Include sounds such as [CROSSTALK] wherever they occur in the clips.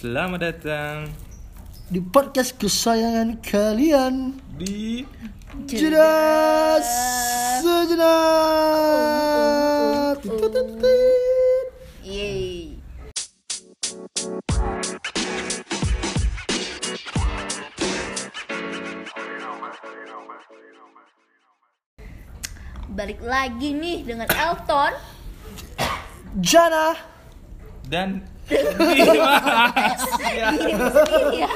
Selamat datang di podcast kesayangan kalian. di Jelas sejenak. Titititit. Yeay. Balik lagi nih dengan Elton. Jana. dan Dimas ya. Sendiri ya.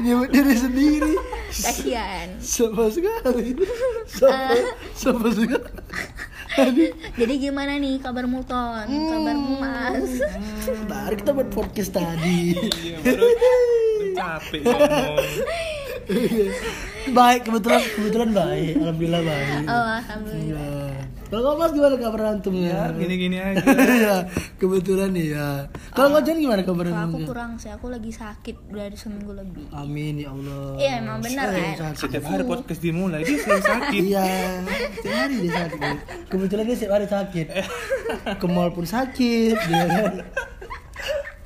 Nyebut diri sendiri. Kasihan. Sama sekali. Sama, sama sekali. Aduh. Jadi gimana nih kabarmu Ton? Kabarmu Mas? Baru kita buat podcast tadi. Iya, baru baru capek ngomong baik kebetulan kebetulan baik. Alhamdulillah baik. Oh, alhamdulillah. Iya. Kalau kau mas gimana kabar antumnya? ya gini-gini aja [LAUGHS] Iya, kebetulan nih ya. Kalau kau Jan gimana kabar Kalau aku kurang sih, aku lagi sakit dari seminggu lebih. Amin ya Allah. Iya, emang benar, Saya kan? setiap hari podcast dimulai dia selalu sakit Iya, setiap hari dia sakit. Kebetulan dia setiap hari sakit. Ke mall pun sakit, dia kan.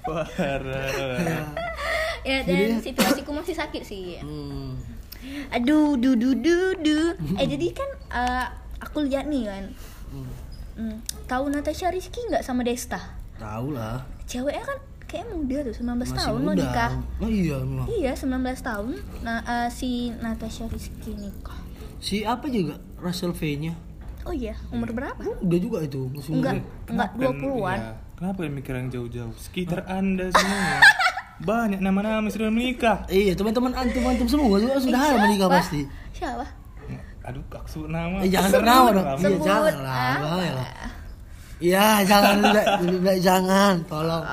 parah Ya, dan situasiku masih sakit sih. Hmm. Aduh, du du du du. Eh jadi kan eh, aku lihat nih kan. Hmm, tahu Natasha Rizky nggak sama Desta? Tahu lah. Ceweknya kan kayak muda tuh, 19 Masih tahun mau nikah. Oh iya memang. Iya, 19 tahun. Nah, eh, si Natasha Rizky nikah. Si apa juga Russell V-nya? Oh iya, umur berapa? Udah juga itu, masih. Enggak, enggak Kenapa 20-an. ya, kenapa yang mikir yang jauh-jauh sekitar anda semua banyak nama-nama sudah menikah Iya, teman-teman antum antum semua sudah ada menikah pasti. Siapa? Aduh kak sebut nama Eh, jangan ternawa dong. Iya, jangan lah. Ah. bahaya lah. Iya, jangan jangan, tolong.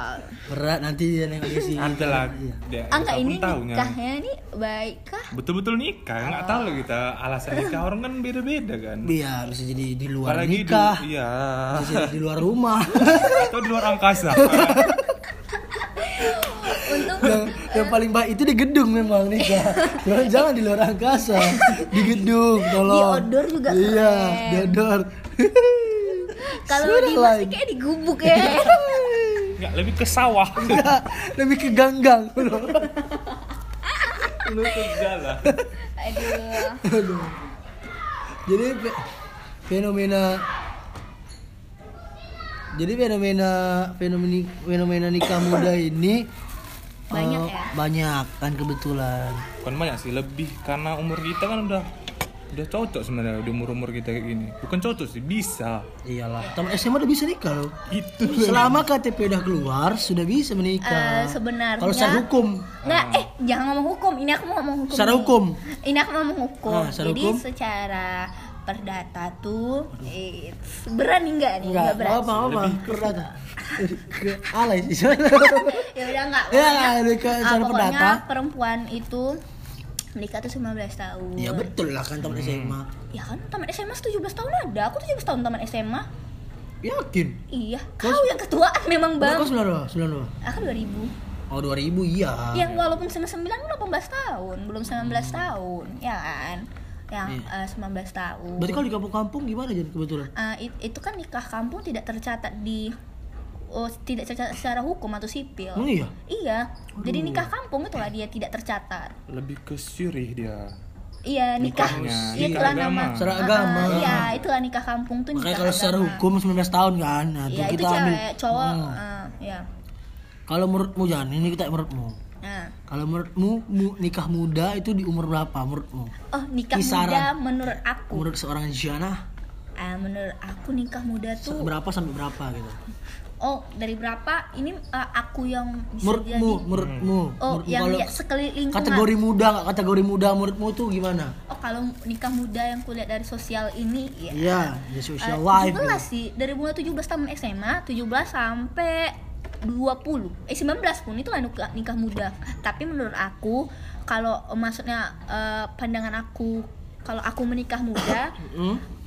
Berat nanti dia nengok di sini. ada lah Iya. dia Ah, ini taunya. nikahnya ini baik kah? betul-betul nikah nggak tahu lah kita alasan nikah orang kan beda-beda kan Iya, bisa jadi di luar apalagi di, nikah, iya bisa jadi di luar rumah. atau di luar angkasa [LAUGHS] Untuk yang, paling baik itu di gedung memang nikah. [LAUGHS] Jangan jangan di luar angkasa, di gedung, tolong. Di outdoor juga Iya, keren. di outdoor. kalau di masih kayak di gubuk ya. [LAUGHS] nggak lebih ke sawah Enggak, lebih ke ganggang. [LAUGHS] lu kerja lah Aduh. Aduh. Jadi fe- fenomena jadi fenomena fenomena fenomena nikah muda ini Banyak eh, ya? Banyak kan kebetulan. bukan banyak sih lebih karena umur kita kan udah udah cocok sebenarnya di umur umur kita kayak gini bukan cocok sih bisa Iyalah, teman SMA udah bisa nikah loh. itu Selama KTP udah keluar sudah bisa menikah. Eh, sebenarnya Kalau secara hukum, Nggak, eh jangan ngomong hukum. Ini aku mau ngomong hukum. Secara nih. hukum? Ini aku mau ngomong hukum. Ah, secara Jadi hukum? secara perdata tuh eh, berani nggak nih? enggak Nggak berani. apa apa. Perdata. Alay sih. [LAUGHS] Ya udah nggak. Ya, nikah ah, secara pokoknya perdata. perempuan itu menikah tuh 19 tahun. ya betul lah kan teman SMA. Ya kan tamat SMA 17 tahun ada. Aku 17 tahun tamat SMA. Yakin? Iya, kau yang ketuaan memang bang. Kau sembilan dua, sembilan dua. Aku 2000. Oh 2000 iya. Yang walaupun 99 18 tahun, belum 19 tahun, ya kan? Yang eh, 19 tahun. Berarti kalau di kampung-kampung gimana Jan kebetulan? Eh, it- itu kan nikah kampung tidak tercatat di oh, tidak tercatat secara hukum atau sipil. Emang iya? Iya. Jadi nikah kampung itulah dia tidak tercatat. lebih ke syurih dia Iya, nikah. Nikahnya, Iya, nikah itulah agama. nama. Secara agama. Iya, itulah nikah kampung tuh nikah. Makanya kalau secara agama. hukum 19 tahun kan. Nah, Iya, tuh itu kita ambil. cewek, cowok. Hmm. ah, ya. Kalau menurutmu Jan, ini kita menurutmu. Nah. Kalau menurutmu mu- nikah muda itu di umur berapa menurutmu? Oh, nikah Kisaran. muda menurut aku. Menurut seorang Jana Ah, menurut aku nikah muda tuh berapa sampai berapa gitu? oh dari berapa ini uh, aku yang bisa jadi Menurutmu, menurutmu, oh menurutmu yang kalau sekeliling kategori muda nggak kategori muda menurutmu tuh gimana? oh kalau nikah muda yang kulihat dari sosial ini ya Iya, di Eh, social life. 17 gitu. sih dari mulai 17 tahun SMA 17 sampai 20 eh 19 pun itu lah nikah, muda tapi menurut aku kalau maksudnya eh, pandangan aku kalau aku menikah muda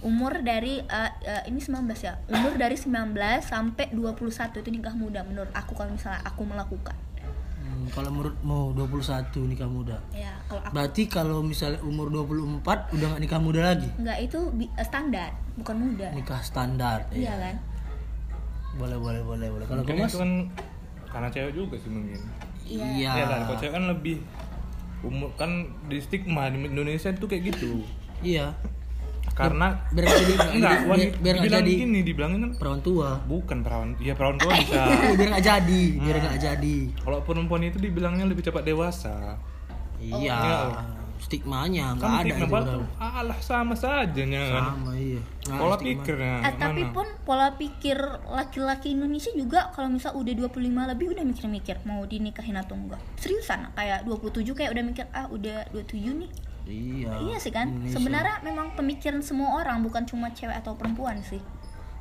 umur dari eh, eh, ini 19 ya umur dari 19 sampai 21 itu nikah muda menurut aku kalau misalnya aku melakukan Hmm, kalau menurutmu 21 nikah muda. ya kalau aku Berarti kalau misalnya umur 24 udah nggak nikah muda lagi? enggak itu standar bukan muda Nikah standar. iya Iya. kan Boleh, boleh, boleh, boleh. Kalau Mas? itu kan karena cewek juga sih mungkin Iya. Iya. ya lah kalau cewek kan lebih umur kan di stigma di Indonesia tuh kayak gitu Iya. karena Biar jadi [COUGHS] enggak biar, wanita biar nggak dibilang jadi gini dibilangin kan perawan tua. bukan perawan ya perawan tua bisa Iya, [LAUGHS] biar nggak jadi, biar nggak jadi. kalau perempuan itu dibilangnya lebih cepat dewasa Iya. Iya. Stigmanya nggak kan ada stigma itu alah sama saja nya kan Sama iya. Ada pola pikirnya Ah, tapi pun pola pikir laki-laki Indonesia juga kalau misal udah 25 lebih udah mikir-mikir mau dinikahin atau enggak. Seriusan kayak 27 kayak udah mikir ah udah 27 nih. Iya. iya sih kan? Indonesia. Sebenarnya memang pemikiran semua orang bukan cuma cewek atau perempuan sih.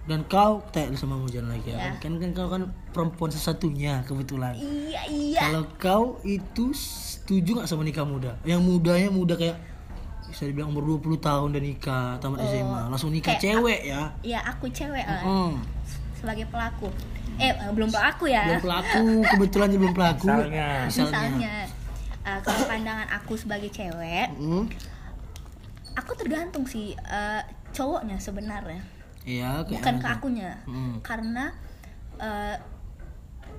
Dan kau tanya sama Mujan lagi ya. Iya. Kan kan kau kan perempuan sesatunya kebetulan. Iya, iya. Kalau kau itu setuju nggak sama nikah muda? Yang mudanya muda kayak bisa dibilang umur 20 tahun dan nikah tamat Oh, SMA langsung nikah kayak- cewek ya Iya, aku cewek lah Hmm. sebagai pelaku. Eh, eh, belum pelaku ya. belum pelaku kebetulan dia belum pelaku Misalnya. Misalnya eh, kalau pandangan aku sebagai cewek, Hmm. aku tergantung sih eh, cowoknya sebenarnya. Iya kayak bukan ke akunya. Hmm. karena eh,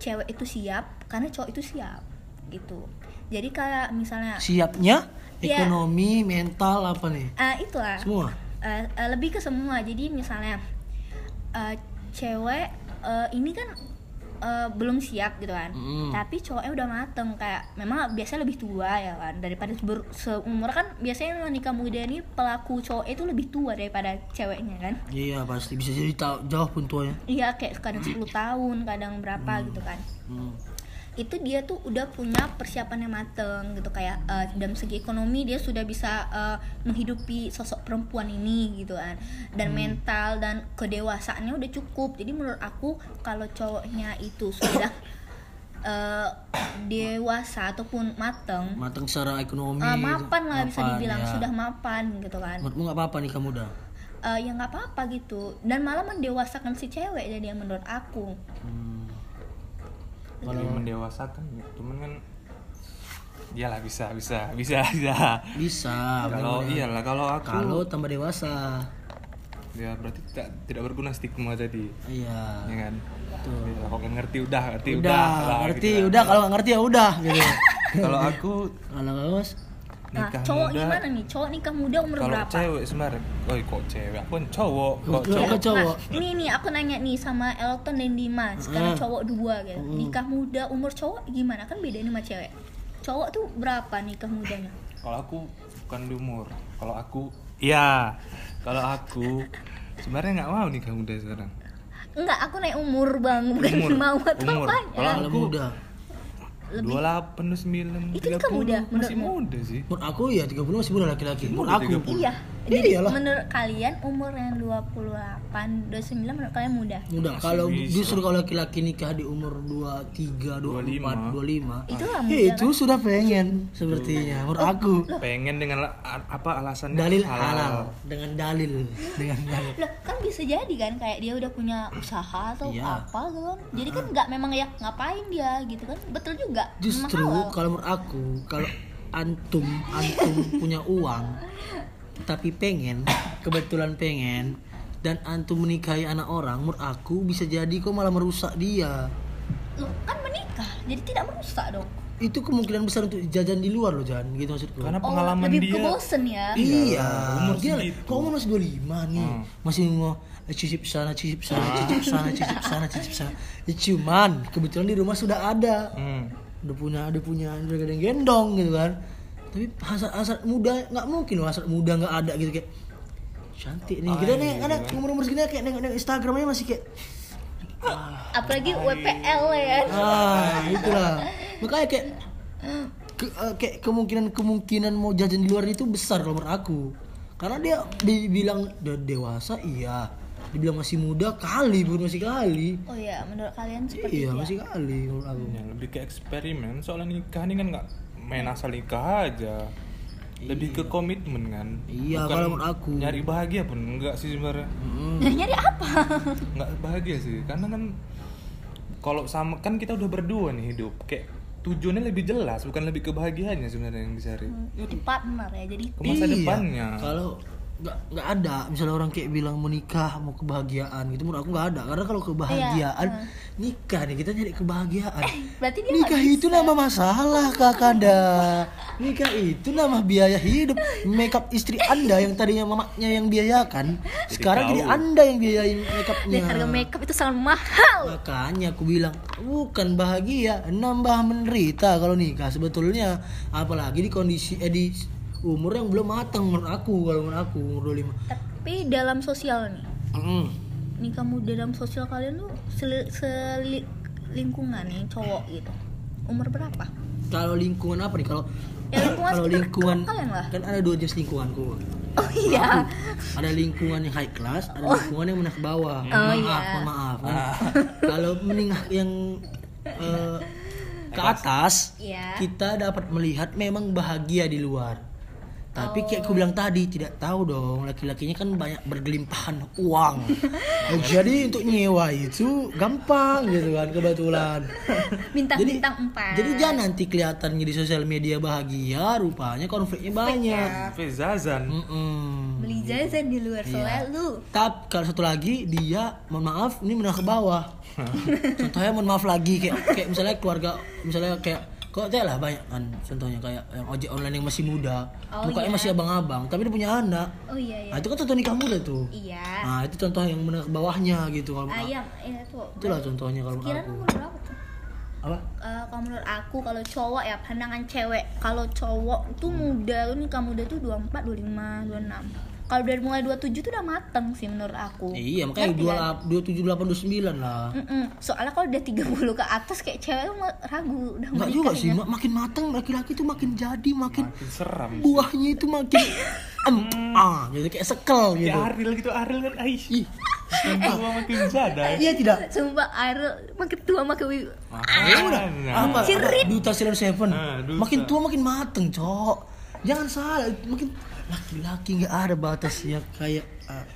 cewek itu siap karena cowok itu siap gitu. Jadi kayak misalnya siapnya? Iya. ekonomi mental apa nih? Eh, itu lah semua? Eh, eh, lebih ke semua. Jadi misalnya eh, cewek eh, ini kan eh, belum siap gitu kan Mm. tapi cowoknya udah mateng kayak memang biasanya lebih tua ya kan daripada ber- seumur kan biasanya nikah muda ini pelaku cowok itu lebih tua daripada ceweknya kan iya pasti bisa jadi jauh pun tuanya Iya kayak kadang 10 [CLEARS THROAT] tahun, kadang berapa gitu kan. Hmm. Itu dia tuh udah punya persiapan yang mateng gitu kayak eh, dalam segi ekonomi dia sudah bisa eh, menghidupi sosok perempuan ini gitu kan. Dan mental dan kedewasaannya udah cukup. Jadi menurut aku kalau cowoknya itu sudah eh, dewasa ataupun mateng, matang secara ekonomi eh, mapan lah bisa mapan, dibilang ya. sudah mapan gitu kan. menurutmu nggak apa-apa nikah muda Eh, ya nggak apa-apa gitu. Dan malah mendewasakan si cewek jadi yang menurut aku. Hmm. Kalau mendewasakan ya cuman kan iyalah bisa bisa bisa bisa. Bisa kalau iyalah kalau aku kalau tambah dewasa. Ya berarti tidak tidak berguna stigma tadi. Iya. Ya kan? Betul. Ya, kalau ngerti udah ngerti udah, udah, lah, ngerti gitu kan. udah. Kalau nggak ngerti ya udah gitu. [LAUGHS] Kalau aku kalau nggak mas Nah, nikah cowok muda gimana nih? Cowok nikah muda umur kalau berapa? cewek sebenarnya oh kok cewek aku kan cowok kok cowok cowok Nah, ini nih aku nanya nih sama Elton dan Dimas. Sekarang Hmm. cowok dua gitu. Hmm. Nikah muda umur cowok gimana? Kan beda nih sama cewek. Cowok tuh berapa nikah mudanya? kalau aku bukan di umur kalau aku iya kalau aku sebenarnya nggak mau nikah muda sekarang Enggak, aku naik umur bang, bukan Umur. mau atau Umur. Kalau kalau aku- muda Lebih 28, 29, Itu nikah muda, masih menurutmu? muda sih menurut aku ya 30 masih muda laki-laki menurut aku 30. Iya. Jadi Iyalah. menurut kalian umur yang 28, 29 menurut kalian muda? muda kalau justru kalau laki-laki nikah di umur 23, 24, 25 Itulah ya muda. itu sudah pengen sepertinya menurut aku pengen dengan apa alasannya dalil halal dengan dalil dengan dalil Loh, kan bisa jadi kan kayak dia udah punya usaha atau Iya. apa gitu kan. Jadi kan nggak memang ya ngapain dia gitu kan. Betul juga. Justru halal. kalau menurut aku kalau antum antum punya uang [LAUGHS] tapi pengen kebetulan pengen dan antum menikahi anak orang menurut aku bisa jadi kok malah merusak dia Loh, kan menikah. Jadi tidak merusak dong. itu kemungkinan besar untuk jajan di luar loh jangan gitu maksudku karena Oh, pengalaman lebih dia kebosen ya. Iya, umur dia kok umur masih 25 nih. Hmm. Masih mau eh, cicip sana, cicip sana, cicip sana, cicip sana, cicip sana. Ya, cuman kebetulan di rumah sudah ada. hmm. Udah punya, udah punya, udah gendong gitu kan. Tapi hasrat hasrat muda nggak mungkin loh hasrat muda nggak ada gitu kayak cantik nih. Kita nih ada umur umur segini kayak nengok nengok Instagramnya masih kayak Apalagi WPL ya. ah itulah. Makanya kayak ke- eh, kayak kemungkinan kemungkinan mau jajan di luar itu besar kalau menurut aku karena dia dibilang udah dewasa iya dibilang masih muda kali pun masih kali Oh iya, menurut kalian seperti iya itu ya? masih kali menurut aku Ya, lebih ke eksperimen soalnya nikah ini kan nggak main asal nikah aja lebih ke komitmen kan Iya, Bukan kalau menurut aku. nyari bahagia pun enggak sih sebenarnya. Nah, nyari apa? [LAUGHS] nggak bahagia sih karena kan kalau sama kan kita udah berdua nih hidup kayak tujuannya lebih jelas bukan lebih kebahagiaannya sebenarnya yang dicari Jadi partner ya. Jadi ke masa Iya, depannya kalau nggak nggak ada. Misalnya orang kayak bilang mau nikah mau kebahagiaan gitu menurut aku nggak ada. Karena kalau kebahagiaan Iya, nikah nih kita nyari kebahagiaan. Berarti dia nikah itu nama masalah kakanda nikah itu nama biaya hidup makeup istri anda yang tadinya mamanya yang biayakan sekarang kau. jadi anda yang biayain makeupnya. Dan harga makeup itu sangat mahal. Makanya aku bilang bukan bahagia nambah menderita kalau nikah. Sebetulnya apalagi di kondisi eh di umur yang belum matang menurut aku kalau menurut aku umur 25 tapi dalam sosial nih. Mm. nikah muda dalam sosial kalian tuh seli, seli- lingkungan nih cowok gitu. Umur berapa? Kalau lingkungan apa nih? Kalau Ya, lingkungan kalau lingkungan kalian lah. kan ada dua jenis lingkunganku. Oh iya. Ada lingkungan yang high class ada lingkungan yang menengah ke bawah. Oh, maaf iya. maaf kan. [LAUGHS] kalau menengah yang eh, ke atas Iya. kita dapat melihat memang bahagia di luar tapi kayak aku bilang tadi tidak tahu dong laki-lakinya kan banyak bergelimpahan uang [LAUGHS] jadi untuk nyewa itu gampang gitu kan kebetulan bintang-bintang empat jadi jangan nanti kelihatannya di sosial media bahagia rupanya konfliknya banyak Fezazan. Mm-mm. beli jajan di luar Iya. selalu Tapi kalau satu lagi dia mohon maaf ini menengah ke bawah. [LAUGHS] Contohnya mohon maaf lagi kayak kayak misalnya keluarga misalnya kayak kok teh lah banyak kan contohnya kayak yang ojek online yang masih muda, Oh, mukanya iya. masih abang-abang tapi dia punya anak. oh iya iya Nah, itu kan contoh nikah muda tuh. iya Nah, itu contoh yang menengah ke bawahnya gitu kalau aku. ayam iya tuh Itulah contohnya kalau kira aku. berapa tuh Apa? Eh, kalau menurut aku kalau cowok ya pandangan cewek kalau cowok tuh muda lu nikah muda tuh 24, 25, 26 kalau dari mulai 27 tuh udah mateng sih menurut aku Iya, makanya dua kan? dua tujuh delapan dua sembilan lah. Mm-mm. soalnya kalau udah 30 ke atas kayak cewek tuh ragu udah mau Enggak juga sih, ya. mak- makin matang laki-laki tuh makin jadi, makin Makin seram. sih. buahnya itu makin [LAUGHS] em, ah, jadi kayak sekel gitu. Ariel gitu, Ariel kan Aish. Ih, Makin tua makin jada. iya tidak. Sumpah Ariel makin tua makin wi- Ya udah. Apa, apa Cirit. duta Sailor Seven. Ah, duta. Makin tua makin mateng, cok. Jangan salah, makin laki-laki nggak ada batasnya kayak ah,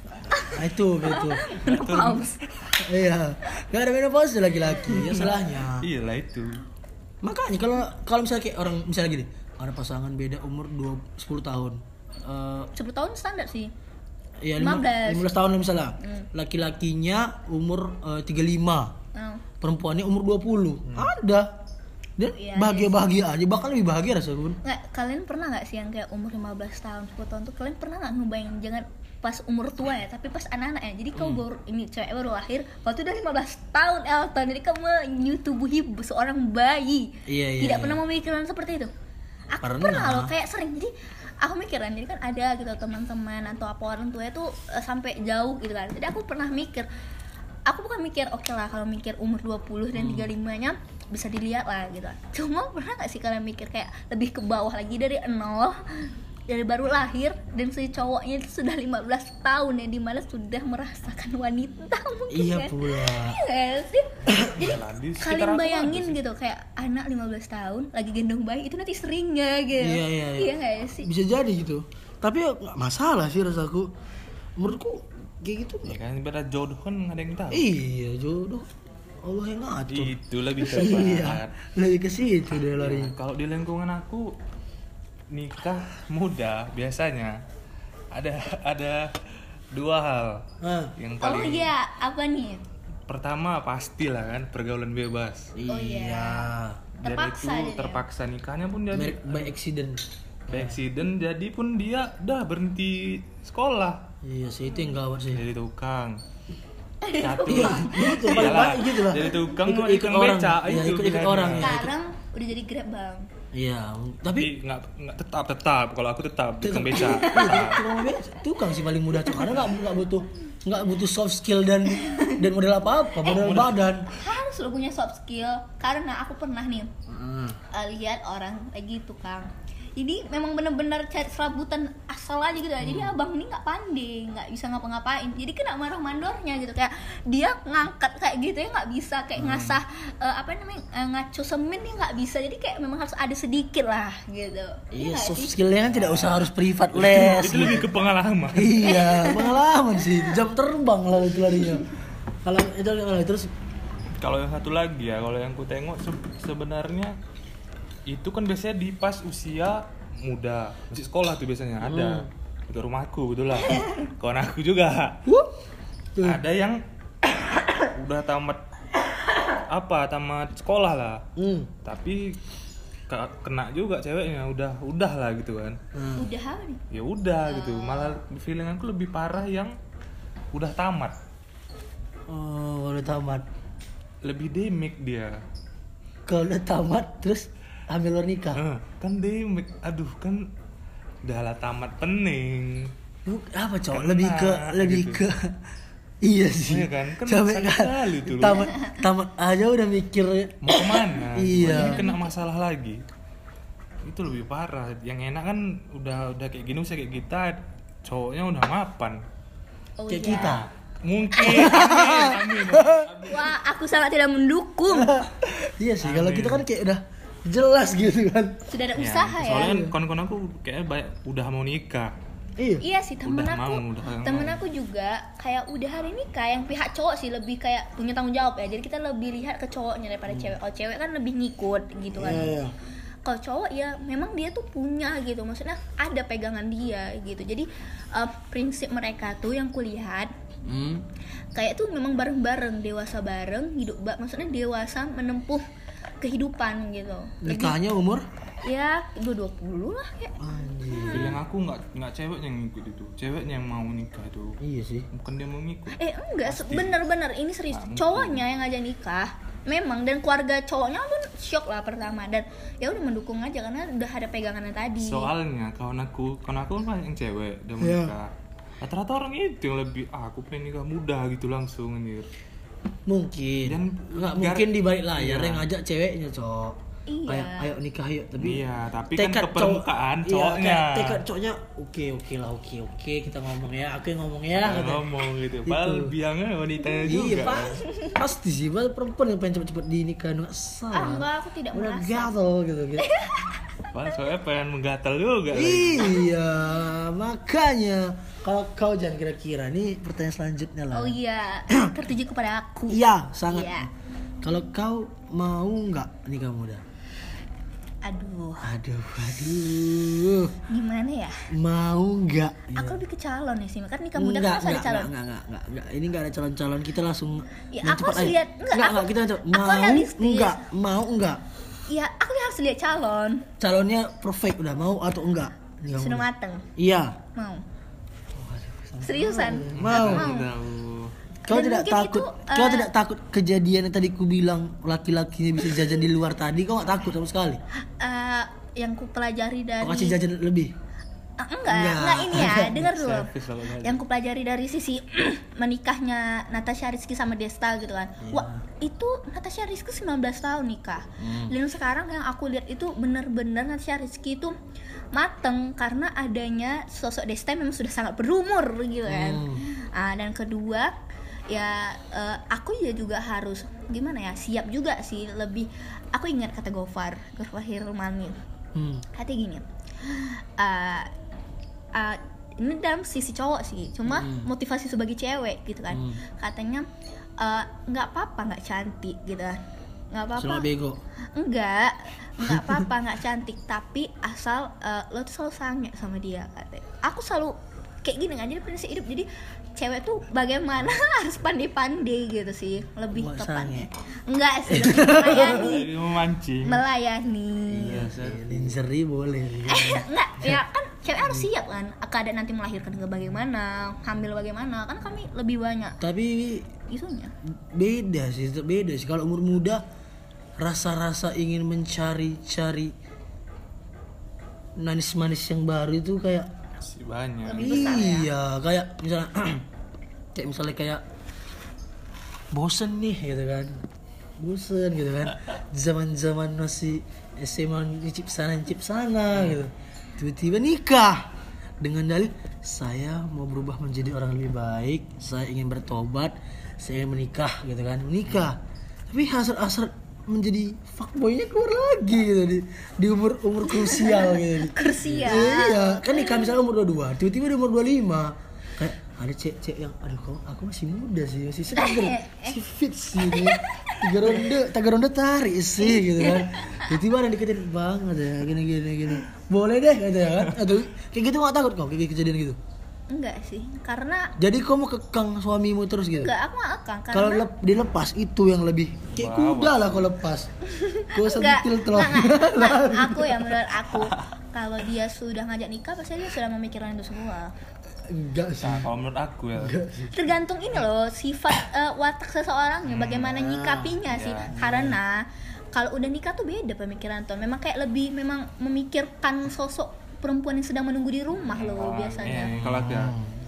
ah, itu gitu. menopause. Iya, nggak ada menopause laki-laki, ya salahnya. Iya lah itu. Makanya kalau kalau misalnya kayak orang misalnya gini, ada pasangan beda umur 2 10 tahun. Eh 10 tahun standar sih Iya, lima- 15. 15 tahun misalnya. Hmm. Laki-lakinya umur eh, 35, Nah, perempuannya umur 20. Ada. Dan Iya, bahagia-bahagia aja, bahkan lebih bahagia rasa pun. nggak kalian pernah nggak sih yang kayak umur 15 tahun 10 tahun tuh kalian pernah nggak ngebayangin jangan pas umur tua ya tapi pas anak-anak ya jadi kau Hmm. baru ini cewek baru lahir waktu udah 15 tahun Elton jadi kamu menyutubuhi seorang bayi Iya, iya, tidak iya. pernah memikirkan seperti itu aku Pernah. pernah, loh kayak sering jadi aku mikiran jadi kan ada gitu teman-teman atau apa orang tua itu eh, sampai jauh gitu kan jadi aku pernah mikir aku bukan mikir oke lah kalau mikir umur 20 dan 35 nya bisa dilihat lah gitu cuma pernah gak sih kalian mikir kayak lebih ke bawah lagi dari nol dari baru lahir dan si cowoknya itu sudah 15 tahun ya di mana sudah merasakan wanita [LAUGHS] mungkin Iya kan? pula. Iya nggak sih [COUGHS] jadi kalian bayangin gitu kayak anak 15 tahun lagi gendong bayi itu nanti seringnya gitu Iya, iya, iya. nggak sih Bisa jadi gitu. Tapi ya nggak masalah sih rasaku. Menurutku kayak gitu. Ya kan beda jodoh kan nggak ada yang tahu. Iya, jodoh. Allah yang ngatur. Itu lebih [LAUGHS] Iya, tepat. lebih ke situ deh larinya. Nah, kalau di lingkungan aku nikah muda biasanya ada ada dua hal yang oh paling iya apa nih pertama pastilah kan pergaulan bebas Oh, iya. iya. dan Terpaksa itu jadi ya? terpaksa nikahnya pun jadi By, by accident. by accident jadi pun dia dah berhenti sekolah Iya sih itu yang gawat sih. jadi tukang satu Iya, gitu, paling baik gitu lah. jadi tukang Ikut- ikut ikut orang. beca Iya, itu ikut- ikut orang, ya. sekarang udah jadi grab bang Iya, tapi tapi nggak nggak tetap tetap kalau aku tetap tukang beca [LAUGHS] Iya, tukang beca, tukang sih paling mudah tuh karena nggak nggak butuh nggak butuh soft skill dan dan model apa apa model badan. harus lo punya soft skill karena aku pernah nih Hmm. uh, lihat orang lagi tukang jadi memang bener-bener cari serabutan asal aja gitu ya jadi Hmm. abang ini nggak pandai nggak bisa ngapa-ngapain jadi kena marah mandornya gitu kayak dia ngangkat kayak gitu ya nggak bisa kayak ngasah uh, apa namanya uh, ngaco semen dia nggak bisa jadi kayak memang harus ada sedikit lah gitu Iya, soft sih? skillnya kan tidak usah harus privat les. itu lebih ke pengalaman iya, pengalaman sih. Jam terbang lah itu larinya. Kalau itu kalau terus kalau yang satu lagi ya kalau yang ku tengok se- sebenarnya itu kan biasanya di pas usia muda. Masih sekolah tuh biasanya. Ada. Ke rumahku betul lah kawan aku juga. Ada yang [COUGHS] udah tamat apa tamat sekolah lah. Hmm. tapi ke- kena juga ceweknya. Udah udah lah gitu kan. Hmm. udah apa nih? Ya udah gitu. Malah feeling aku lebih parah yang udah tamat. Oh, udah tamat. lebih demik dia. Kalau udah tamat terus ambil luar nikah. Eh, kan demik aduh kan udah lah tamat pening Bu, apa cowok Kena, lebih ke lebih gitu. ke [LAUGHS] iya sih Iya kan? Kan Sampai kan, kali tuh lu. tamat tamat aja udah mikir mau ke mana [LAUGHS] Iya. Ini kena masalah lagi itu lebih parah yang enak kan udah udah kayak gini usia kayak kita cowoknya udah mapan oh kayak iya. kita mungkin [LAUGHS] amin, amin. wah aku sangat tidak mendukung iya sih kalau Amin. kita kan kayak udah jelas gitu kan sudah ada Ya, usaha ya, soalnya kan kawan-kawan aku kayaknya banyak udah mau nikah iya Iya sih temen Udah aku, mau, udah temen mau. aku juga kayak udah hari nikah yang pihak cowok sih lebih kayak punya tanggung jawab ya. Jadi kita lebih lihat ke cowoknya daripada cewek. Kalau cewek kan lebih ngikut gitu kan. Hmm. Iya, iya. Kalau cowok ya memang dia tuh punya gitu, maksudnya ada pegangan dia gitu. Jadi eh, prinsip mereka tuh yang kulihat Hmm. kayak tuh memang bareng-bareng, dewasa bareng, hidup maksudnya dewasa menempuh kehidupan gitu. Nikahnya umur ya dua puluh lah kayak. anjir feeling aku nggak nggak ceweknya yang ngikut itu ceweknya yang mau nikah itu iya sih bukan dia mau ngikut Eh enggak, bener-bener ini serius. Mungkin. Cowoknya yang ngajak nikah, memang dan keluarga cowoknya pun shock lah pertama dan ya udah mendukung aja karena udah ada pegangannya tadi. soalnya kawan aku kawan aku kan yang cewek udah mau Iya. nikah rata-rata orang itu yang lebih ah, aku pengen nikah muda gitu langsung anjir mungkin Dan nggak mungkin di balik layar Iya. yang ngajak ceweknya cok Iya. kayak ayo nikah yuk tapi Iya, tapi kan ke cowok- permukaan iya, cowoknya. kayak tekad cowoknya oke oke lah oke oke kita ngomong ya aku yang ngomong ya Nah, ngomong gitu padahal Gitu. biangnya wanitanya iya juga pak pasti sih padahal perempuan yang pengen cepet-cepet dinikah nggak Ah salah enggak, aku tidak udah merasa. gatel gitu gitu Padahal soalnya pengen menggatal juga iya makanya kalau kau jangan kira-kira nih pertanyaan selanjutnya lah Oh iya, [CLEARS THROAT] tertuju kepada aku. iya sangat Iya. kalau kau mau nggak nikah muda Aduh, aduh aduh gimana ya? mau nggak Aku lebih ke calon ya sih, kan nikah muda Enggak, kan harus ada calon. enggak, enggak, enggak, enggak. Ini enggak ada calon-calon. Kita langsung Ya, aku harus lihat- enggak, enggak, aku- enggak, kita langsung. Mau enggak? Mau enggak? Iya, aku harus lihat calon. Calonnya perfect udah mau atau enggak? Sudah mateng, Iya. mau. Seriusan? Mau. Kau Dan tidak takut? itu, Kau eh, tidak takut kejadian yang tadi ku bilang laki-lakinya bisa jajan di luar tadi? Kau enggak takut sama sekali? Eh, yang ku pelajari dari Kau kasih jajan lebih? Ah, enggak, Enggak. enggak, ini ya, dengar dulu. Yang kupelajari dari sisi [CLEARS THROAT] menikahnya Natasha Rizky sama Desta gitu kan. Iya. Wah, itu Natasha Rizky 19 tahun nikah. Hmm. Dan sekarang yang aku lihat itu bener-bener Natasha Rizky itu mateng karena adanya sosok Desta memang sudah sangat berumur gitu kan. Hmm. Ah, dan kedua ya eh, aku ya juga harus gimana ya siap juga sih lebih aku ingat kata Gofar Gofar Hilmani Hmm. katanya gini uh, uh, ini dalam sisi cowok sih cuma motivasi sebagai cewek gitu kan Hmm. katanya uh, nggak apa-apa nggak cantik gitu kan nggak apa-apa. Selama bego. enggak. Nggak [LAUGHS] apa-apa nggak cantik. Tapi asal uh, lo tuh selalu sange sama dia katanya. Aku selalu kayak gini kan jadi prinsip hidup. Jadi cewek tuh bagaimana [LAUGHS] harus pandai-pandai gitu sih. Lebih Buat tepatnya. enggak sih [LAUGHS] melayani. Memancing. melayani. Iya. Lingerie boleh. enggak. Ya kan cewek harus siap kan. Keadaan nanti melahirkan juga bagaimana hamil bagaimana kan kami lebih banyak Tapi isunya. beda sih beda sih. Kalau umur muda rasa-rasa ingin mencari-cari manis-manis yang baru itu kayak Masih banyak. Lebih besar ya? iya kayak misalnya [CLEARS THROAT] kayak misalnya kayak bosen nih gitu kan. Bosen gitu kan. Zaman-zaman masih SMA nyicip sana nyicip sana gitu. Tiba-tiba nikah dengan dalih saya mau berubah menjadi orang lebih baik saya ingin bertobat saya ingin menikah gitu kan. Menikah. Tapi hasrat-hasrat menjadi fuckboynya keluar lagi gitu di, di umur umur krusial gitu. [LAUGHS] Krusial. iya kan nikah misalnya umur 22 tiba-tiba di umur 25 kayak ada cek-cek yang aduh kok aku masih muda sih masih segar [LAUGHS] si fit sih ini. tiga ronde tiga ronde tarik sih gitu kan. Tiba-tiba ada deketin banget ya gini gini gini. Boleh deh gitu ya kan. Atau kayak gitu nggak takut kok kayak kejadian gitu enggak sih karena Jadi kau mau kekang suamimu terus gitu? enggak aku akan Kalau karena lep, dilepas itu yang lebih kayak Wow. kuda lah kau lepas. Kau sentil telur. aku ya menurut aku kalau dia sudah ngajak nikah pasti dia sudah memikirkan itu semua Enggak sih. Nah, kalau menurut aku ya, Enggak sih. tergantung ini loh sifat eh, watak seseorang ya bagaimana nyikapinya sih ya. karena kalau udah nikah tuh beda pemikiran tuh memang kayak lebih memang memikirkan sosok perempuan yang sedang menunggu di rumah loh biasanya. Iya, kalau aku ya,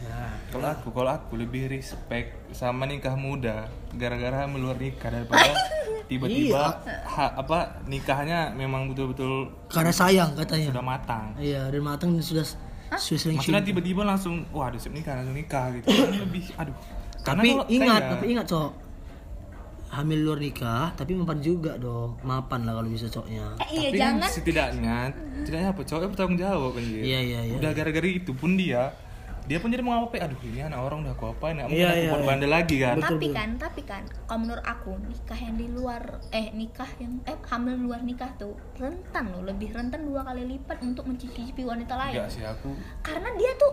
Ya. kalau aku kalau aku lebih respect sama nikah muda gara-gara meluar nikah daripada [LAUGHS] tiba-tiba ha- apa nikahnya memang betul-betul Karena sayang katanya. sudah matang. Iya, dan matang dan sudah sudah sering maksudnya tiba-tiba langsung wah ada siap nikah langsung nikah gitu. Kan lebih aduh Karena Tapi ingat, tapi ingat cok. Hamil luar nikah, tapi mapan juga dong. Mapan lah kalau bisa coknya. eh iya tapi kan jangan setidaknya setidaknya apa cowoknya bertanggung jawab anjir Iya, iya, iya. udah gara-gara itu pun dia dia pun jadi mengapa aduh ini anak orang udah aku apain nggak mungkin Iya, aku iya, buat iya. bandel lagi kan tapi kan tapi kan kalau menurut aku nikah yang di luar eh nikah yang eh hamil luar nikah tuh rentan loh lebih rentan dua kali lipat untuk mencicipi wanita lain enggak sih aku karena dia tuh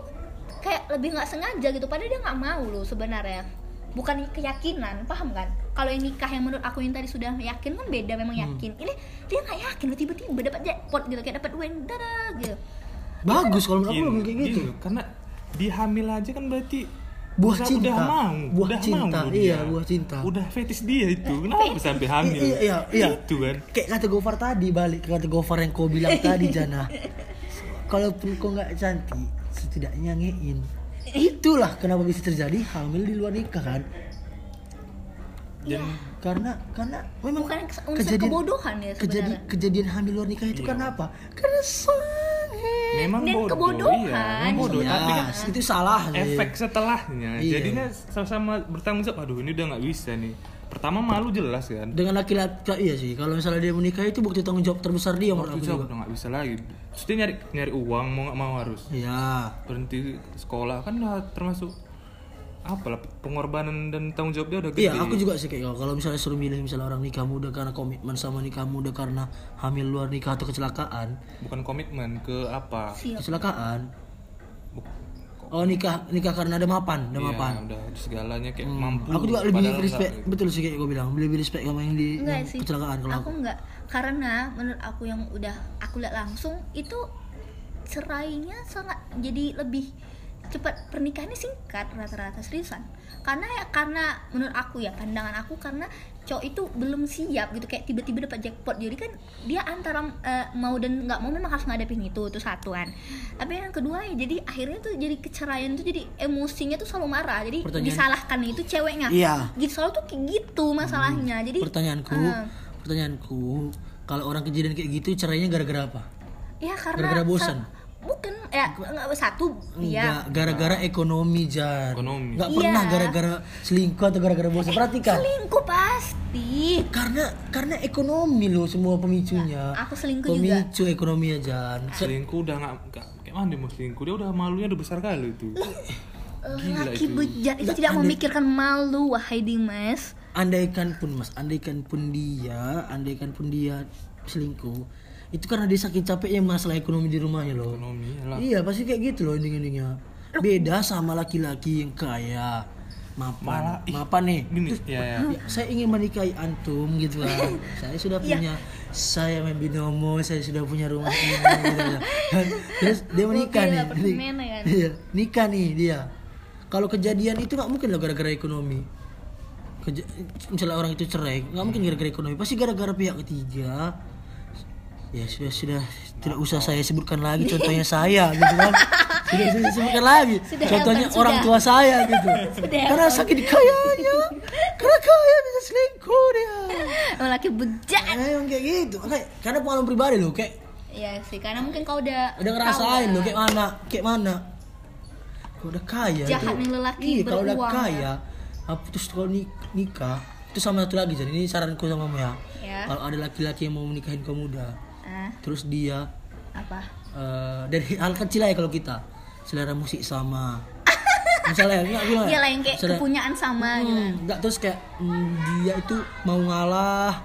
kayak lebih nggak sengaja gitu padahal dia nggak mau loh sebenarnya bukan keyakinan paham kan kalau yang nikah yang menurut aku yang tadi sudah yakin kan beda memang Hmm. yakin ini dia nggak yakin loh tiba-tiba dapat jackpot gitu kayak dapat duit dadah gitu Bagus kalau menurut aku Gini, lebih kayak gitu. gini, karena dihamil aja kan berarti Buah udah, cinta. udah mau Buah udah cinta, mau iya, dia. buah cinta. udah fetis dia itu kenapa sampai hamil Iya, iya, iya. itu kan Kayak kata Gofar tadi balik ke kata Gofar yang kau bilang [LAUGHS] tadi Jana. Kalaupun kau nggak cantik, setidaknya ngein. Itulah kenapa bisa terjadi hamil di luar nikah kan? Dan Karena karena memang bukan unsur kebodohan ya kejadi, sebenarnya kejadian hamil luar nikah itu Iya. karena apa? Karena sange. memang Dan bodoh kebodohan. iya memang bodoh Ya, tapi kan itu salah. sih. efek setelahnya Iya. jadinya sama-sama bertanggung jawab aduh ini udah nggak bisa nih pertama malu jelas kan dengan laki-laki iya sih kalau misalnya dia menikah itu bukti tanggung jawab terbesar dia menurut aku jawab juga. udah nggak bisa lagi Terus dia nyari nyari uang mau nggak mau harus Iya. berhenti sekolah kan udah termasuk apalah pengorbanan dan tanggung jawab dia udah gede Iya, aku juga sih kayak kalau misalnya suruh milih misalnya orang nikah muda karena komitmen sama nikah muda karena hamil luar nikah atau kecelakaan, bukan komitmen ke apa Siap. kecelakaan. Buk- Oh nikah nikah karena ada mapan, ada Iya, mapan. udah segalanya kayak Hmm, mampu Aku juga lebih respect, nggak, gitu. betul sih kayak gue bilang, lebih respect sama yang di enggak yang sih kecelakaan kalau aku aku. enggak karena menurut aku yang udah aku lihat langsung itu cerainya sangat jadi lebih cepat pernikahannya singkat rata-rata seriusan. Karena ya karena menurut aku ya pandangan aku karena cowok itu belum siap gitu. Kayak tiba-tiba dapat jackpot. Jadi kan dia antara eh, mau dan nggak mau memang harus ngadepin itu itu satuan tapi yang kedua ya jadi akhirnya tuh jadi keceraian tuh jadi emosinya tuh selalu marah. Jadi Pertanyaan- disalahkan itu ceweknya. Iya. gitu selalu tuh kayak gitu masalahnya. Jadi Pertanyaanku, eh, pertanyaanku, kalau orang kejadian kayak gitu cerainya gara-gara apa? Ya karena Gara-gara bosan? Bukan ya nggak satu ya gara-gara ekonomi Jan. Ekonomi. Enggak Iya. pernah gara-gara selingkuh atau gara-gara bosan. Perhatikan. selingkuh pasti. Karena karena ekonomi loh semua pemicunya. Nah, aku selingkuh juga. Pemicu ekonomi ya Jan. Se- selingkuh udah nggak nggak- kayak mana dia mau selingkuh dia udah malunya udah besar kali itu Gila Laki itu. bejat itu Nggak, tidak memikirkan malu wahai Dimas. andaikan pun Mas, andaikan pun dia, andaikan pun dia selingkuh, itu karena dia saking capeknya masalah ekonomi di rumahnya loh. ekonomi lah Iya pasti kayak gitu loh ending-endingnya. Beda sama laki-laki yang kaya, mapan, Malah, ih, mapan nih. gini Terus, ya ya Ya, saya ingin menikahi antum gitu kan. [LAUGHS] [LAUGHS] saya sudah Iya. punya saya main binomo, saya sudah punya rumah ini gitu kan. Terus dia menikah nih. apartemen ya? Iya, nikah nih dia. Kalau kejadian itu nggak mungkin lah gara-gara ekonomi. Keja- misalnya orang itu cerai, nggak mungkin gara-gara ekonomi, pasti gara-gara pihak ketiga. Ya sudah sudah tidak usah saya sebutkan lagi contohnya saya gitu kan. Sudah saya sebutkan lagi. Sudah, contohnya Elton, orang sudah. tua saya gitu. Sudah, Karena Elton. sakit kayanya. Karena kaya bisa selingkuh dia. Emang laki bejat. Nah, emang kayak gitu. Kayak, karena pengalaman pribadi loh, kayak Iya sih, karena mungkin kau udah udah ngerasain loh ya. kayak mana, kayak mana. Kalau udah kaya Jahat itu- nih lelaki Iya, kalau udah kaya, apa terus kalau nik- nikah, itu sama satu lagi jadi ini saranku sama kamu ya. Ya. Kalau ada laki-laki yang mau menikahin kamu muda, Ah, terus dia apa? eh, dari hal kecil aja kalau kita selera musik sama. [LAUGHS] Misalnya enggak gimana? Iya lah yang kayak Selera- kepunyaan sama gitu. Hmm, enggak terus kayak hmm, dia itu mau ngalah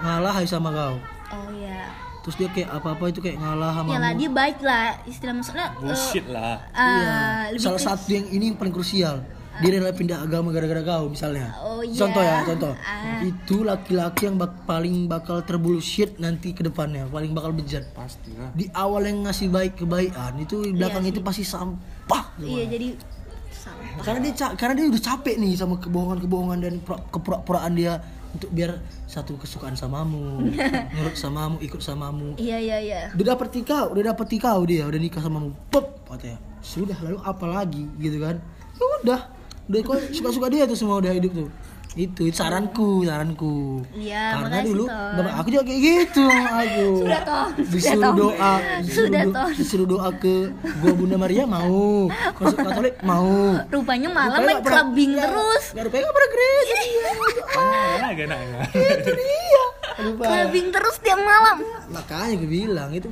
ngalah aja sama kau. Oh iya. Terus dia kayak apa-apa itu kayak ngalah sama ya lah dia baik lah istilah maksudnya eh, bullshit lah ah, Iya. lebih Salah satu yang ini yang paling krusial. Dia rela pindah agama gara-gara kau misalnya. Oh, iya. Contoh ya, contoh. Ah. Itu laki-laki yang bak- paling bakal terbullshit nanti ke depannya, paling bakal bejat. pasti lah Di awal yang ngasih baik kebaikan itu di belakang itu pasti sampah. iya jadi sampah Karena dia karena dia udah capek nih sama kebohongan-kebohongan dan pura- kepura-puraan dia untuk biar satu kesukaan samamu, [LAUGHS] nurut samamu, ikut samamu. iya iya iya Udah dapet nikah, udah dapet nikah dia, udah nikah samamu. Pop, katanya. Sudah lalu apa lagi gitu kan? Ya udah, udah kau suka-suka dia tuh semua udah hidup tuh. Itu, itu saranku, saranku. Iya, Karena makasih, dulu Ton. bapak aku juga kayak gitu, aku. Sudah, Ton. Sudah, Disuruh doa, disuruh, Sudah, do- disuruh doa ke gua Bunda Maria mau, masuk Katolik mau. rupanya malam Rupanya main clubbing ya, terus nggak rupanya nggak pernah gereja. ah enak enak enak. Itu dia. Lupa. clubbing terus tiap malam Makanya gue bilang itu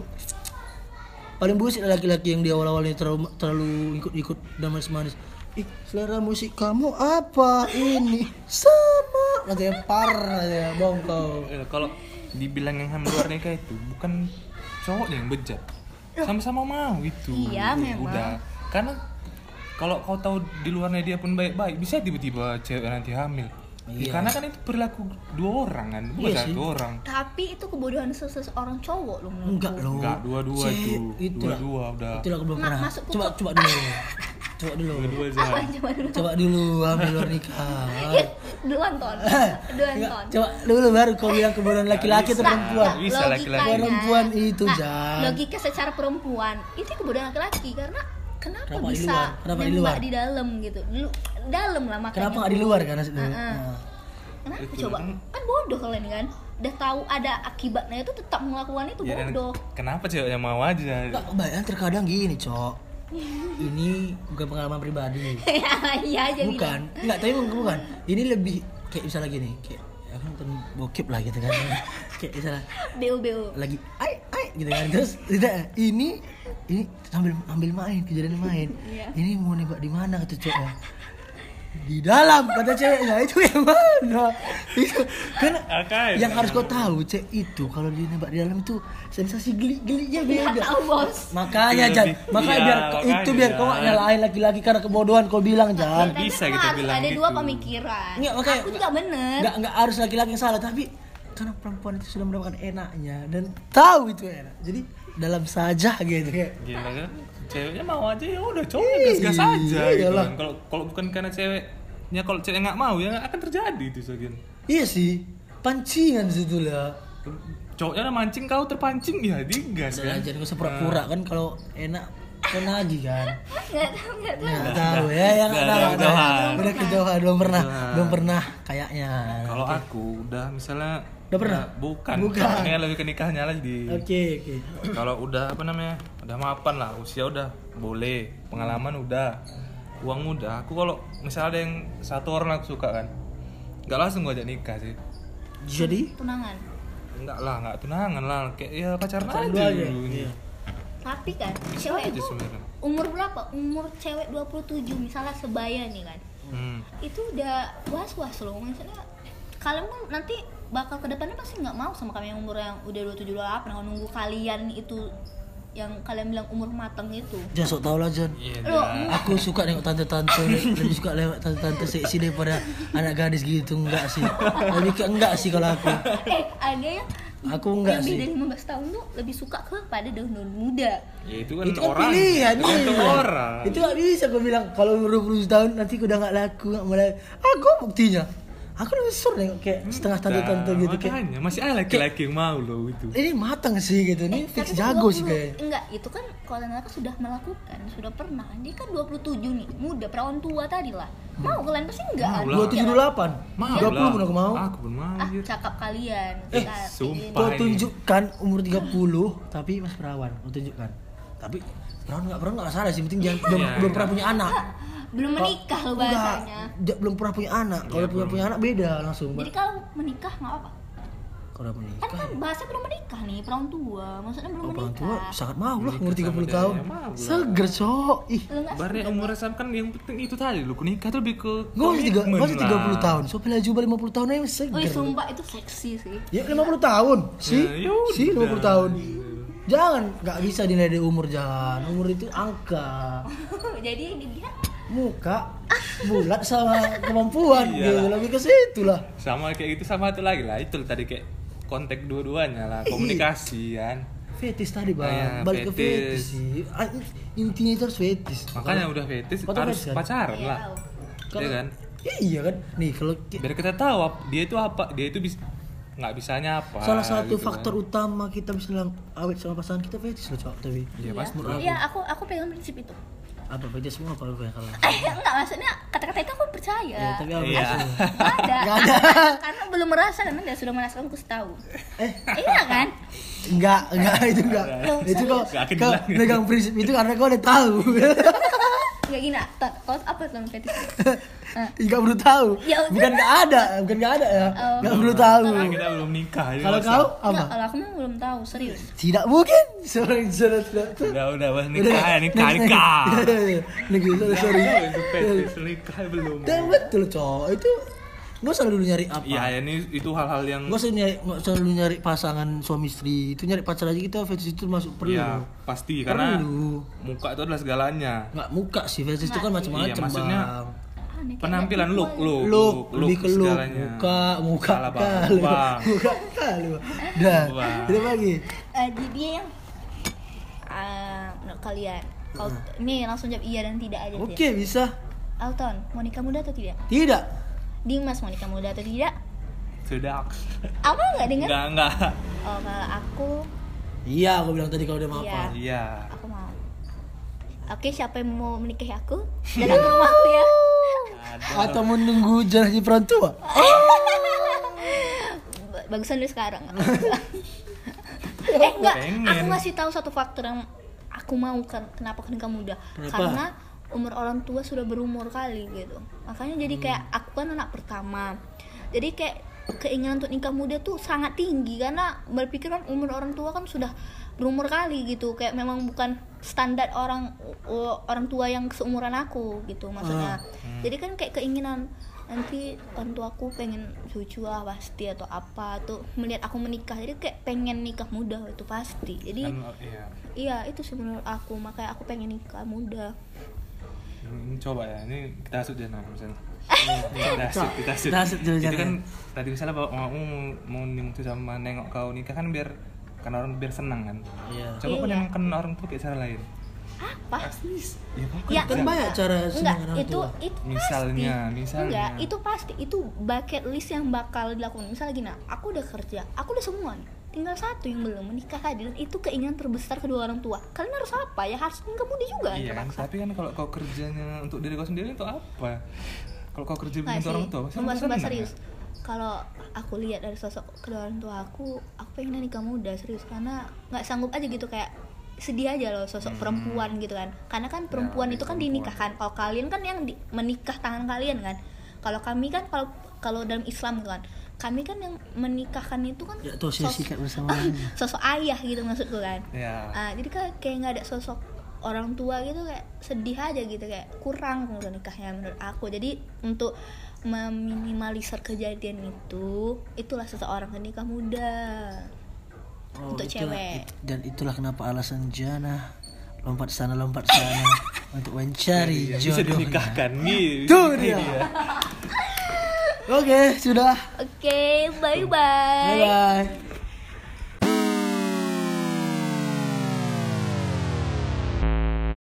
paling bullshit laki-laki yang di awal-awalnya terlalu terlalu ikut-ikut dan manis-manis. Ih, selera musik kamu apa ini? Sama. Katanya parah ya, bongkau. Eh, kalau dibilang yang hamil luar nikah itu bukan cowoknya yang bejat sama-sama mau itu Iya, memang. udah karena kalau kau tahu di luarnya dia pun baik-baik bisa tiba-tiba cewek nanti hamil Ya, karena kan itu perilaku dua orang kan bukan Iya satu orang tapi itu kebodohan seseorang cowok loh. Enggak loh. enggak dua-dua itu dua-dua udah Itulah aku belum Ma- pernah. masuk Coba coba dulu. [LAUGHS] Coba dulu. aja apa coba dulu Coba dulu ambil luar nikah. [LAUGHS] duluan ton duluan Enggak, ton coba dulu baru kau bilang kebodohan laki-laki atau Bisa. perempuan. Bisa laki-laki. Perempuan itu, Nah, Jan. logika secara perempuan itu kebodohan laki-laki karena kenapa, Kenapa di bisa luar? Kenapa di luar? di dalam gitu Lu- dalam lah makanya Kenapa nggak di luar kan? Heeh. Nah. kenapa Itu coba kan- kan bodoh kalian kan udah tahu ada akibatnya itu tetap melakukan itu ya bodoh kenapa ceweknya mau aja Enggak, kebanyakan terkadang gini, Cok. Ini bukan pengalaman pribadi. [LAUGHS] iya aja Bukan. Enggak, tapi bukan, bukan. Ini lebih kayak misalnya gini, kayak aku nonton bokep lah gitu kan. [LAUGHS] kayak misalnya beo beo lagi ai ai gitu kan. Terus tidak ini ini sambil ambil main, kejadian main. Iya. Ini mau nembak di mana kata cowoknya? Di dalam kata ceweknya itu yang mana? Itu kan Akai, yang harus kau tahu cek itu kalau dia nembak di dalam itu sensasi geli-gelinya nggak beda. tahu bos Makanya Itu Jan, lebih- makanya iya, biar makanya, itu biar kau nggak nyalain laki-laki karena kebodohan kau bilang Jan. Tapi bisa kita harus bilang ada dua gitu. pemikiran Enggak, makanya aku juga bener Enggak enggak harus laki-laki yang salah tapi karena perempuan itu sudah mendapatkan enaknya dan tahu itu enak. Jadi dalam saja gitu. Gila kan? Ceweknya mau aja ya udah cowoknya gas-gas aja gitu kan. Kalau kalau bukan karena ceweknya kalau cewek nggak mau ya akan terjadi itu sekian. Iya sih, pancingan situ lah. Cowoknya udah mancing kau terpancing ya digas kan. jangan usah pura-pura kan kalau enak kan lagi kan. nggak tahu nggak tahu Nggak tahu ya, ya nggak Udah tahu. Udah kejauhan, belum pernah, belum pernah kayaknya. Kalau aku udah misalnya Udah pernah? ya, bukan. Bukan. Kayaknya lebih ke nikahnya lagi. Oke oke. Kalau udah apa namanya? Udah mapan lah, usia udah boleh, pengalaman udah, uang udah. Aku kalau misalnya ada yang satu orang aku suka kan, nggak langsung gua ajak nikah sih. Jadi tunangan Enggak lah, enggak tunangan lah, kayak ya pacaran Pacaran aja dulu aja. dulu. Iya. tapi kan cewek itu umur berapa umur cewek 27 misalnya sebaya nih kan Hmm. itu udah was was loh maksudnya kalian kan nanti bakal ke depannya pasti nggak mau sama kami yang umur yang udah 27 28 kalau nunggu kalian itu yang kalian bilang umur matang itu jangan sok tau lah Jan. Iya, Loh. Aku suka nengok tante-tante [LAUGHS] Lebih suka lewat tante-tante seksi daripada anak gadis gitu Enggak sih Lebih ke enggak sih kalau aku eh ada yang Aku enggak yang sih. beda 15 tahun tuh lebih suka kepada daun-daun muda Ya itu kan Itu kan orang. pilihan Tergantung iya. orang. Itu gak bisa aku bilang Kalau umur 20 tahun nanti aku udah gak laku gak mulai Aku buktinya Aku lebih sur nengok kayak setengah tante-tante gitu kayak Makanya masih ada laki-laki yang mau loh itu. Ini matang sih gitu Ini fix Tapi kan jago sih 20 kayaknya Enggak, itu kan kalau mereka sudah melakukan, sudah pernah. Dia kan 27 nih, muda, perawan tua tadi lah. Mau kalian pasti enggak Mau lah. 27 delapan Mau 20 lah. pun aku mau Aku pun mau. Ah, cakap kalian. Eh, sumpah. Kau tunjukkan umur 30 Tapi mas perawan Kau tunjukkan Tapi perawan gak perawan gak salah sih Penting jangan belum, Iya. belum pernah punya anak belum menikah Enggak, bahasanya. belum pernah punya anak. Kalau Iya, punya punya anak beda langsung. Jadi kalau menikah nggak apa? Kalau udah kan menikah kan bahasa belum menikah nih perawan tua maksudnya belum Oh, menikah tua sangat mau lah umur Menikah 30 sama dia, tahun. ya. Seger, Cok. Ih, Barnya umur sama kan yang penting itu tadi lu nikah tuh lebih ke gue masih tiga, komitmen masih 30 lah. tahun. So pilih juga 50 tahun aja Wih seger. sumpah itu seksi sih Ya 50 tahun. Sih. Ya, yaudah. sih 50 tahun. Jangan, nggak bisa dinilai dari umur jangan. Umur itu angka. [LAUGHS] jadi ini dia Muka bulat sama kemampuan Iya. gitu. Lebih ke situ lah. sama kayak gitu sama itu lagi lah itu tadi kayak kontak dua-duanya lah komunikasi kan Fetis tadi bang, Ah, ya, balik ke fetis. fetis sih. Ah, Intinya itu harus fetis. makanya udah fetis harus fetis kan? pacaran Iya, lah. Kalau- Iya kan Iya kan, nih kalau biar kita tahu dia itu apa dia itu bisa nggak bisanya apa salah satu gitu faktor kan. utama kita bisa bilang awet sama pasangan kita fetis loh cok tapi Iya, pasti. Iya, aku aku pegang prinsip itu. Apa fetis semua lu yang kalah? Eh, enggak maksudnya kata-kata itu aku percaya. Ya, tapi apa Iya. ada. Nggak ada. Karena belum merasa karena dia sudah merasakan aku tahu. Eh, iya kan? enggak, enggak itu enggak. Itu kok megang prinsip itu karena kau udah tahu. [LAUGHS] Enggak gini, tak kau apa tuh fetis? Eh, Enggak [LAUGHS] perlu tahu. Ya udah. Bukan enggak ada, bukan enggak ada ya. Oh. Enggak perlu tahu. Karena kita belum nikah jadi Kalau kau apa? kalau aku mah belum tahu, serius. Tidak mungkin. Sorry, sorry, sorry. udah udah bahas nikah ya nikah nikah Negeri, sorry, sorry. itu fetis nikah belum betul cowok itu usah dulu nyari apa. Iya, ini itu hal-hal yang Nggak usah nyari, dulu nyari pasangan suami istri. Itu nyari pacar aja kita fetish itu masuk perlu. ya pasti karena Perlu. muka itu adalah segalanya. Nggak muka sih fetish itu kan macam-macam Iya, maksudnya bang. Kayak Penampilan look, look, Look, lebih ke look, segalanya. muka, muka, Salah, [LAUGHS] kali, Bang. muka, kali. Dah, udah lagi. Eh, jadi dia yang ah, menurut kalian. Kalau ini langsung jawab iya dan tidak aja Oke, sih. bisa. Alton, mau nikah muda atau tidak? Tidak. Dimas mau nikah muda atau tidak? Sudah. Apa nggak dengar? Enggak, enggak. Oh, kalau aku Iya, aku bilang tadi kalau udah mau Iya. apa. Iya. aku mau. Oke, siapa yang mau menikahi aku? Datang ke rumahku ya. Ada. Atau menunggu janji perantua. Ba- [LAUGHS] Bagusan dari sekarang. [LAUGHS] eh enggak, aku ngasih tahu satu faktor yang aku mau kan kenapa nikah muda. Kenapa? Karena umur orang tua sudah berumur kali gitu. Makanya jadi Hmm. kayak aku kan anak pertama. Jadi kayak keinginan untuk nikah muda tuh sangat tinggi karena berpikir kan umur orang tua kan sudah berumur kali gitu kayak memang bukan standar orang orang tua yang seumuran aku gitu maksudnya Hmm. jadi kan kayak keinginan nanti orang tua aku pengen cucu lah pasti atau apa tuh melihat aku menikah jadi kayak pengen nikah muda itu pasti jadi Kan, iya. iya itu sih menurut aku makanya aku pengen nikah muda coba ya, ini kita hasut jangan misalnya. Kita hasut, kita hasut. Kita Itu kan tadi misalnya bawa mau mau nimtu sama nengok kau nikah kan biar kan orang biar senang kan. Iya. Coba kau Iya. nengokkan orang tua kayak cara lain. apa Ya pokoknya. Ya, Kan banyak cara enggak itu tua. itu Misalnya, pasti. misalnya. enggak itu pasti itu bucket list yang bakal dilakukan misalnya gini aku udah kerja aku udah semua nih tinggal satu yang belum menikah tadi dan itu keinginan terbesar kedua orang tua kalian harus apa ya harus nikah muda juga Iya kan, terpaksa. tapi kan kalau kau kerjanya untuk diri kau sendiri itu apa? Kalau kau kerja Nggak untuk orang tua, pasti senang, serius kan? kalau aku lihat dari sosok kedua orang tua aku aku pengen nikah muda serius karena nggak sanggup aja gitu kayak sedih aja loh sosok Hmm. perempuan gitu kan karena kan perempuan Ya, itu kan perempuan. dinikahkan kalau kalian kan yang di- menikah tangan kalian kan kalau kami kan kalau kalau dalam Islam kan kami kan yang menikahkan itu kan Ya, tuh saya sos- sikat bersama. [LAUGHS] sosok ayah gitu maksudku kan Ya. Ah, jadi kan kayak nggak ada sosok orang tua gitu kayak sedih aja gitu kayak kurang menurut nikahnya menurut aku jadi untuk meminimalisir kejadian itu itulah seseorang yang nikah muda Oh, Untuk itulah- cewek. it- dan itulah kenapa alasan Jana lompat sana lompat sana [LAUGHS] untuk mencari Iya, bisa jodohnya. dinikahkan gitu. Tuh dia. Oke, sudah. oke bye bye Bye bye.